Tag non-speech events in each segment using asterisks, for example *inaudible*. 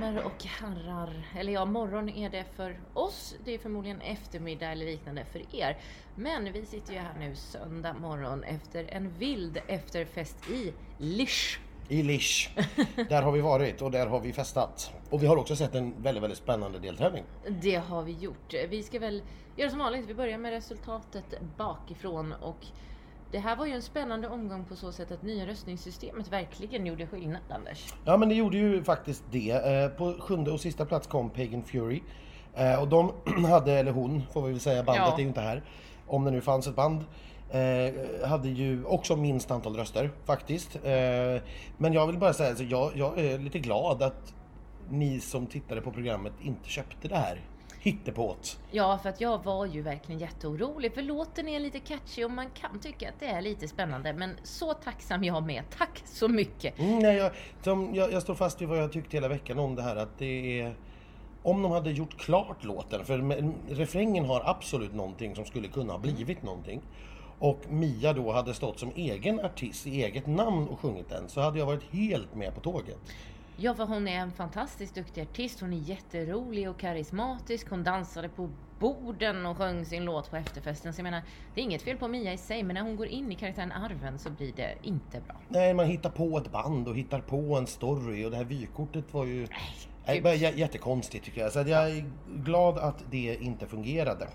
Damer och herrar. Eller ja, morgon är det för oss. Det är förmodligen eftermiddag eller liknande för er. Men vi sitter ju här nu söndag morgon efter en vild efterfest i Lisch. I Lisch. *laughs* Där har vi varit och där har vi festat. Och vi har också sett en väldigt, väldigt spännande deltävling. Det har vi gjort. Vi ska väl göra som vanligt. Vi börjar med resultatet bakifrån och det här var ju en spännande omgång på så sätt att nya röstningssystemet verkligen gjorde skillnad, Anders. Ja men det gjorde ju faktiskt det. Eh, På sjunde och sista plats kom Pagan Fury. Eh, Och de *clears throat* hade, eller hon får vi väl säga, bandet Ja. är ju inte här. Om det nu fanns ett band. eh, Hade ju också minst antal röster faktiskt. Eh, Men jag vill bara säga, alltså, jag, jag är lite glad att ni som tittade på programmet inte köpte det här hittepåt. Ja, för att jag var ju verkligen jätteorolig. För låten är lite catchy och man kan tycka att det är lite spännande. Men så tacksam jag med. Tack så mycket! Mm, nej, jag, som, jag, jag står fast vid vad jag tyckte hela veckan om det här att det är... Om de hade gjort klart låten, för refrängen har absolut någonting som skulle kunna ha blivit någonting. Och Mia då hade stått som egen artist i eget namn och sjungit den så hade jag varit helt med på tåget. Ja, för hon är en fantastiskt duktig artist. Hon är jätterolig och karismatisk. Hon dansade på borden och sjöng sin låt på efterfesten. Så jag menar, det är inget fel på Mia i sig, men när hon går in i karaktären Arven så blir det inte bra. Nej, man hittar på ett band och hittar på en story och det här vykortet var ju... Nej, bara jä- jättekonstigt tycker jag. Så jag är glad att det inte fungerade.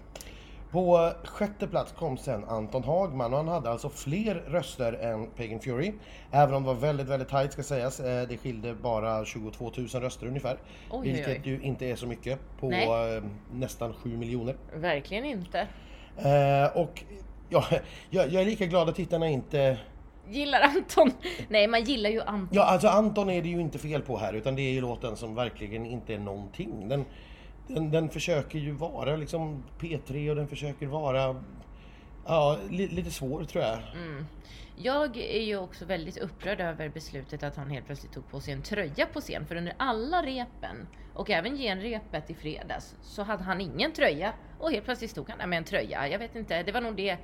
På sjätte plats kom sen Anton Hagman och han hade alltså fler röster än Pagan Fury. Även om det var väldigt, väldigt tajt ska sägas. Eh, Det skilde bara 22 000 röster ungefär. Oj, vilket oj. ju inte är så mycket på Nej. eh, nästan 7 miljoner. Verkligen inte. Eh, Och ja, *laughs* jag, jag är lika glad att tittarna inte Gillar Anton? Nej, man gillar ju Anton. Ja, alltså Anton är det ju inte fel på här utan det är ju låten som verkligen inte är någonting. Den, den, den försöker ju vara liksom P3 och den försöker vara ja, li, lite svår tror jag. Jag är ju också väldigt upprörd över beslutet att han helt plötsligt tog på sig en tröja på scen. För under alla repen och även genrepet i fredags så hade han ingen tröja. Och helt plötsligt stod han där med en tröja. Jag vet inte, det var nog det.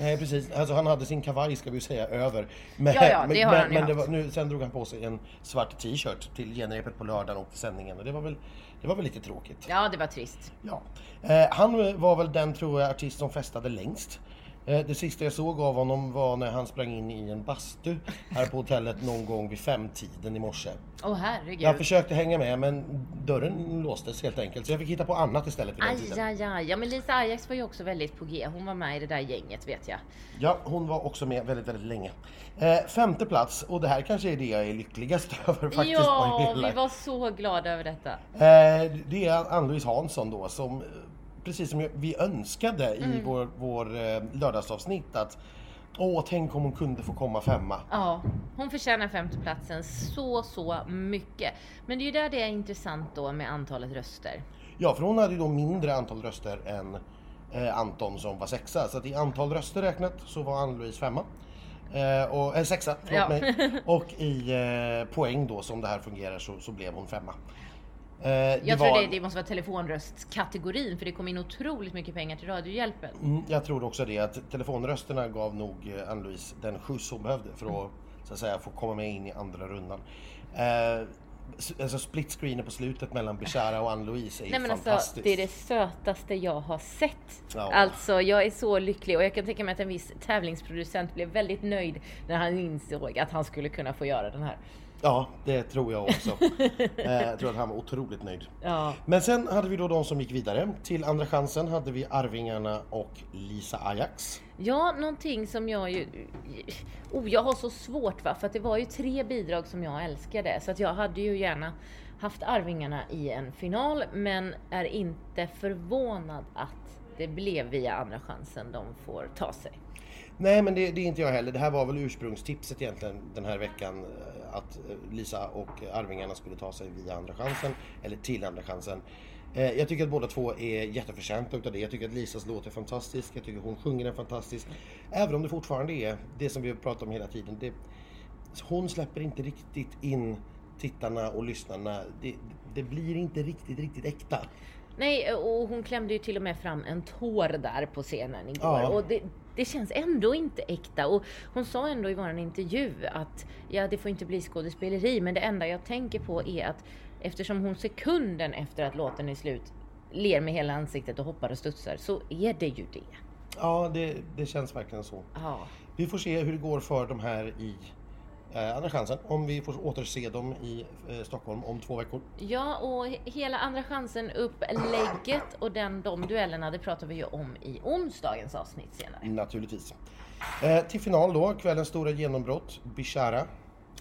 Nej precis, alltså han hade sin kavaj ska vi säga över. Men, Ja, ja, det men, har men, han men det haft. var, nu, sen drog han på sig en svart t-shirt till genrepet på lördagen och till sändningen och det var väl, det var väl lite tråkigt. Ja, det var trist. Ja. Eh, han var väl den, tror jag, artist som festade längst. Eh, det sista jag såg av honom var när han sprang in i en bastu här på hotellet någon gång vid femtiden i morse. Åh herregud. Jag försökte hänga med men dörren låstes helt enkelt så jag fick hitta på annat istället vid den Aj, tiden. aj, aj. Ja, men Lisa Ajax var ju också väldigt på G. Hon var med i det där gänget vet jag. Ja, hon var också med väldigt, väldigt länge. Eh, femte plats, och det här kanske är det jag är lyckligast *laughs* över faktiskt. på ja, vi var så glada över detta. Eh, det är Ann-Louise Hansson då som, precis som vi önskade i Mm. vår, vår eh, lördagsavsnitt att Åh, tänk om hon kunde få komma femma. Ja, hon förtjänar femteplatsen så, så mycket. Men det är ju där det är intressant då med antalet röster. Ja, för hon hade ju då mindre antal röster än eh, Anton som var sexa. Så att i antal röster räknat så var Ann-Louise femma. Eh, och, eh, sexa, förlåt Ja. mig. *laughs* Och i eh, poäng då som det här fungerar så, så blev hon femma. Eh, Jag tror var- det, det måste vara telefonröstkategorin för det kom in otroligt mycket pengar till Radiohjälpen. Mm, jag tror också det, att telefonrösterna gav nog eh, Ann-Louise den skjuts hon behövde för att, så att säga, få komma med in i andra rundan. Eh, alltså split screenen på slutet mellan Bishara och Ann-Louise är Nej men alltså, fantastiskt. det är det sötaste jag har sett. Ja. Alltså, jag är så lycklig och jag kan tänka mig att en viss tävlingsproducent blev väldigt nöjd när han insåg att han skulle kunna få göra den här. Ja, det tror jag också. *laughs* eh, jag tror att han var otroligt nöjd. Ja. Men sen hade vi då de som gick vidare. Till Andra chansen hade vi Arvingarna och Lisa Ajax. Ja, någonting som jag ju... Oh, jag har så svårt va, för att det var ju tre bidrag som jag älskade. Så att jag hade ju gärna haft Arvingarna i en final, men är inte förvånad att det blev via Andra chansen de får ta sig. Nej men det, det är inte jag heller. Det här var väl ursprungstipset egentligen den här veckan. Att eh, Lisa och Arvingarna skulle ta sig via Andra chansen. Eller till Andra chansen. Eh, jag tycker att båda två är jätteförtjänta utav det. Jag tycker att Lisas låt är fantastisk. Jag tycker hon sjunger den fantastiskt. Även om det fortfarande är det som vi har pratat om hela tiden. Det, hon släpper inte riktigt in tittarna och lyssnarna. Det, det blir inte riktigt, riktigt äkta. Nej, och hon klämde ju till och med fram en tår där på scenen igår. Ja. Och det, det känns ändå inte äkta. Och hon sa ändå i vår intervju att ja, det får inte bli skådespeleri, men det enda jag tänker på är att eftersom hon sekunden efter att låten är slut ler med hela ansiktet och hoppar och studsar, så är det ju det. Ja, det, det känns verkligen så. Ja. Vi får se hur det går för de här i Andra chansen. Om vi får återse dem i eh, Stockholm om två veckor. Ja, och he- hela Andra chansen-upplägget och den, de duellerna, det pratar vi ju om i onsdagens avsnitt senare. Naturligtvis. Eh, till final då, kvällens stora genombrott, Bishara.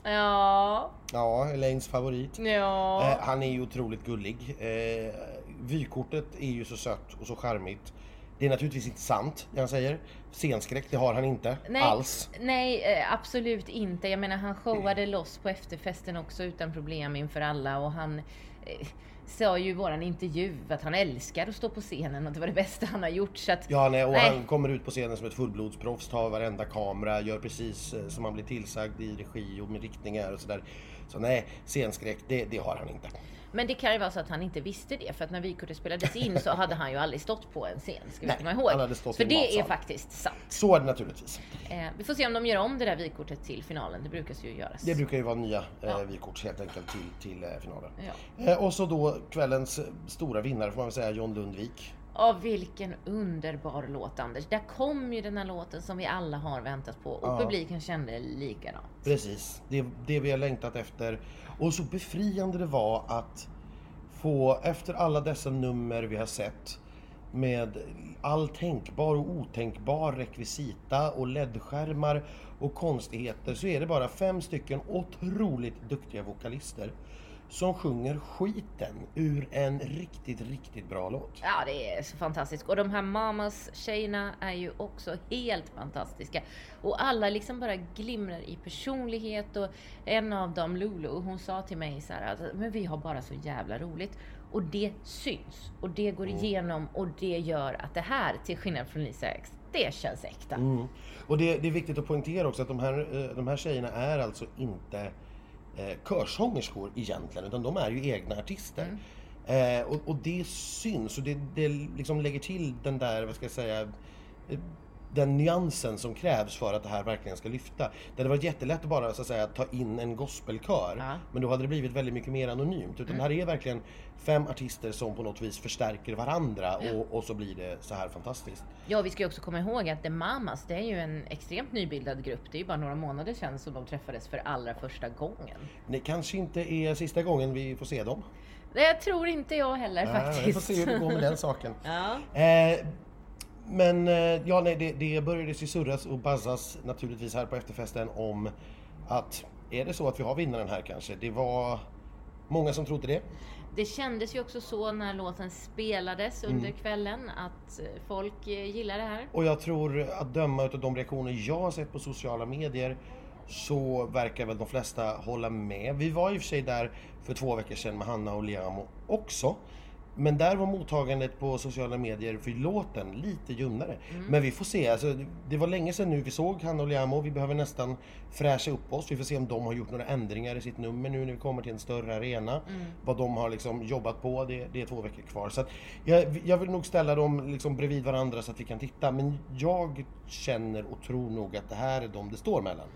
Ja, Ja, Elaines favorit. ja. Eh, han är ju otroligt gullig. Eh, vykortet är ju så sött och så charmigt. Det är naturligtvis inte sant, det han säger. Scenskräck, det har han inte alls. Nej, eh, absolut inte. Jag menar, han showade loss på efterfesten också utan problem inför alla och han eh, sa ju i våran intervju att han älskar att stå på scenen och det var det bästa han har gjort. Så att, Ja, nej, och Nej. han kommer ut på scenen som ett fullblodsproffs, tar varenda kamera, gör precis eh, som han blir tillsagd i regi och med riktningar och sådär. Så nej, scenskräck, det, det har han inte. Men det kan ju vara så att han inte visste det för att när vykortet spelades in så hade han ju aldrig stått på en scen, ska vi komma ihåg. För det matsal. är faktiskt sant. Så är det naturligtvis. Eh, vi får se om de gör om det där vykortet till finalen, det brukar ju göras. Det brukar ju vara nya eh, Ja. vykort helt enkelt till, till eh, finalen. Ja. Eh, och så då kvällens stora vinnare får man väl säga, John Lundvik. Ja, vilken underbar låt Anders. Där kom ju den här låten som vi alla har väntat på och Ja. publiken kände likadant. Precis, det, det vi har längtat efter. Och så befriande det var att få, efter alla dessa nummer vi har sett, med all tänkbar och otänkbar rekvisita och ledskärmar och konstigheter så är det bara fem stycken otroligt duktiga vokalister som sjunger skiten ur en riktigt, riktigt bra låt. Ja, det är så fantastiskt. Och de här Mamas tjejerna är ju också helt fantastiska. Och alla liksom bara glimrar i personlighet och en av dem, Lulu, hon sa till mig så här att men vi har bara så jävla roligt. Och det syns och det går igenom och det gör att det här, till skillnad från Lisa X, det känns äkta. Mm. Och det, det är viktigt att poängtera också att de här, eh, de här tjejerna är alltså inte eh, körsångerskor egentligen, utan de är ju egna artister. Eh, och, och det syns och det, det liksom lägger till den där, vad ska jag säga, den nyansen som krävs för att det här verkligen ska lyfta. Det hade varit jättelätt att bara så att säga, ta in en gospelkör, Ja. men då hade det blivit väldigt mycket mer anonymt. Utan det här är verkligen fem artister som på något vis förstärker varandra och, och så blir det så här fantastiskt. Ja, vi ska ju också komma ihåg att The Mamas, det är ju en extremt nybildad grupp. Det är ju bara några månader sedan som de träffades för allra första gången. Det kanske inte är sista gången vi får se dem. Det tror inte jag heller Nej, faktiskt. Vi får se hur det går med den saken. *laughs* Ja. Eh, men eh, ja, nej, det, det började ju surras och buzzas naturligtvis här på efterfesten om att är det så att vi har vinnaren här kanske? Det var många som trodde det. Det kändes ju också så när låten spelades Mm. under kvällen att eh, folk eh, gillar det här. Och jag tror att döma utav de reaktioner jag har sett på sociala medier så verkar väl de flesta hålla med. Vi var i och för sig där för två veckor sedan med Hanna och Liamo också. Men där var mottagandet på sociala medier för låten lite ljummare. Men vi får se. Alltså, det var länge sedan nu vi såg Hanna och Liamo. Vi behöver nästan fräscha upp oss. Vi får se om de har gjort några ändringar i sitt nummer nu när vi kommer till en större arena. Vad de har liksom jobbat på. Det, det är två veckor kvar. Så jag, jag vill nog ställa dem liksom bredvid varandra så att vi kan titta. Men jag känner och tror nog att det här är de det står mellan.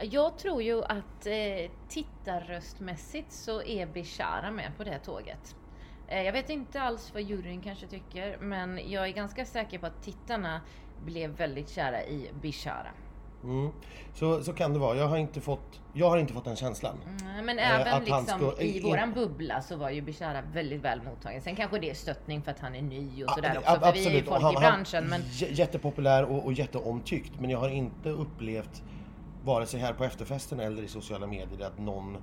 Jag tror ju att eh, tittarröstmässigt så är Bishara med på det tåget. Eh, jag vet inte alls vad juryn kanske tycker, men jag är ganska säker på att tittarna blev väldigt kära i Bishara. Mm. Så, så kan det vara. Jag har inte fått, jag har inte fått den känslan. Mm, Men Eh, även att han liksom ska- i in- våran bubbla så var ju Bishara väldigt väl mottagen. Sen kanske det är stöttning för att han är ny och sådär också, för vi är ju folk han- i branschen. Men Jättepopulär och, och jätteomtyckt. Men jag har inte upplevt, vare sig här på efterfesten eller i sociala medier, att någon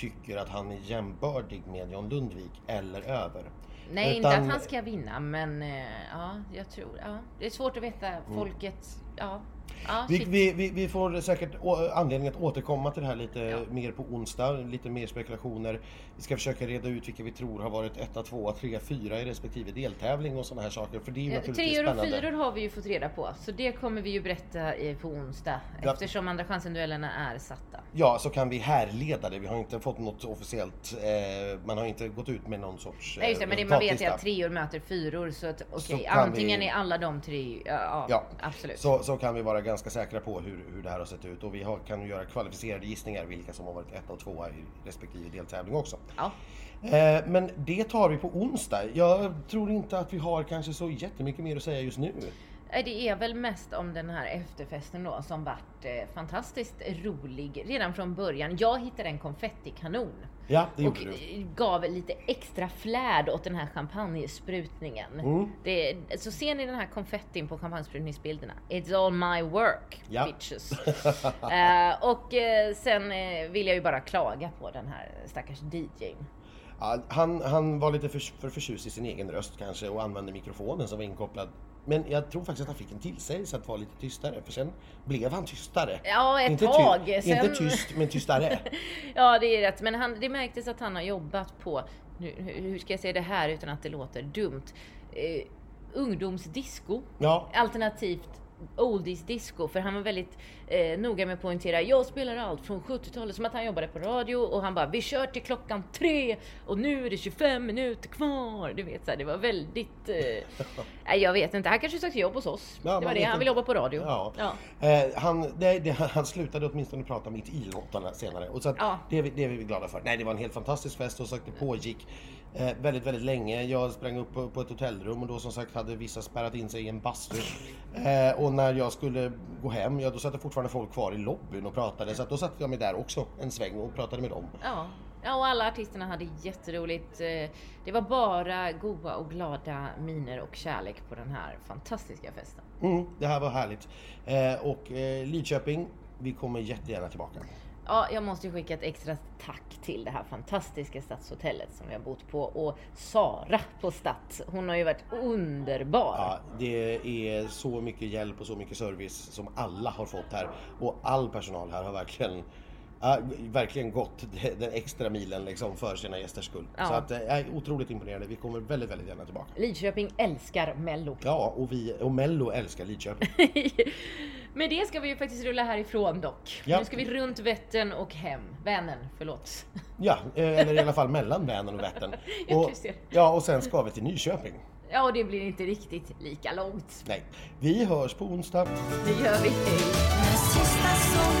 tycker att han är jämbördig med John Lundvik eller över. nej, inte Utan- att han ska vinna, men eh, ja, jag tror, ja. Det är svårt att veta Mm. folket, ja. Ja, Vi, vi, vi, vi får säkert anledning att återkomma till det här lite Ja. mer på onsdag, lite mer spekulationer. Vi ska försöka reda ut vilka vi tror har varit etta, tvåa, trea, fyra i respektive deltävling och sådana här saker. För det är ju Eh, naturligtvis Treor och spännande. fyror har vi ju fått reda på, så det kommer vi ju berätta på onsdag Ja. eftersom andra chansen-duellerna är satta. Ja, så kan vi härleda det. Vi har inte fått något officiellt, eh, man har inte gått ut med någon sorts eh, Nej just det, men det, man vet ju resultatlista. att treor möter fyror så att okej, kan antingen vi- är alla de tre, ja, ja, Ja, absolut. Så, så kan vi vara ganska säkra på hur, hur det här har sett ut och vi har, kan göra kvalificerade gissningar vilka som har varit etta och tvåa i respektive deltävling också. Ja. Eh, men det tar vi på onsdag. Jag tror inte att vi har kanske så jättemycket mer att säga just nu. Nej, Det är väl mest om den här efterfesten då som vart eh, fantastiskt rolig redan från början. Jag hittade en konfettikanon. Ja, det och gjorde du. eh, gav lite extra flärd åt den här champagnesprutningen. Mm. Det, så ser ni den här konfettin på champagnesprutningsbilderna? It's all my work, Ja. bitches. *laughs* Eh, och eh, sen eh, vill jag ju bara klaga på den här stackars DJn. Han, han var lite för, för förtjust i sin egen röst kanske och använde mikrofonen som var inkopplad. Men jag tror faktiskt att han fick en tillsägelse att vara lite tystare för sen blev han tystare. Ja, ett inte tag. Ty, Sen- Inte tyst, men tystare. *laughs* Ja, det är rätt. Men han, det märktes att han har jobbat på, nu, hur ska jag säga det här utan att det låter dumt, eh, ungdomsdisco. Ja, Alternativt oldies disco. För han var väldigt eh, noga med att poängtera, jag spelar allt från 70-talet, som att han jobbade på radio och han bara, vi kör till klockan tre och nu är det 25 minuter kvar. Du vet, så här, det var väldigt... Eh, jag vet inte, han kanske sökte jobb hos oss. Ja, det var det, han vill jobba på radio. Ja. Ja. Eh, han, det, det, han slutade åtminstone prata mitt i låtarna senare. Och så att Ja. det, är vi- det är vi glada för. Nej, det var en helt fantastisk fest och så att det pågick eh, väldigt, väldigt länge. Jag sprang upp på, på ett hotellrum och då som sagt hade vissa spärrat in sig i en bastu. Eh, och när jag skulle gå hem, ja då satt det fortfarande folk kvar i lobbyn och pratade. Så då satte jag mig där också en sväng och pratade med dem. Ja. ja, och alla artisterna hade jätteroligt. Eh, Det var bara goa och glada miner och kärlek på den här fantastiska festen. Mm, det här var härligt. Eh, och eh, Lidköping, vi kommer jättegärna tillbaka. Ja, jag måste ju skicka ett extra tack till det här fantastiska stadshotellet som vi har bott på och Sara på Stads. Hon har ju varit underbar. Ja, det är så mycket hjälp och så mycket service som alla har fått här. Och all personal här har verkligen, ja, verkligen gått den extra milen liksom för sina gästers skull. Ja. Så att, eh, jag är otroligt imponerande. Vi kommer väldigt, väldigt gärna tillbaka. Lidköping älskar Mello. Ja, och vi och Mello älskar Lidköping. *laughs* Med det ska vi ju faktiskt rulla härifrån dock. Ja. Nu ska vi runt Vättern och hem. Vänern, förlåt. Ja, eh, eller i alla fall mellan Vänern och Vättern. *laughs* Ja, Och, ja, och sen ska vi till Nyköping. Ja, och det blir inte riktigt lika långt. Nej, vi hörs på onsdag. Det gör vi. Hej!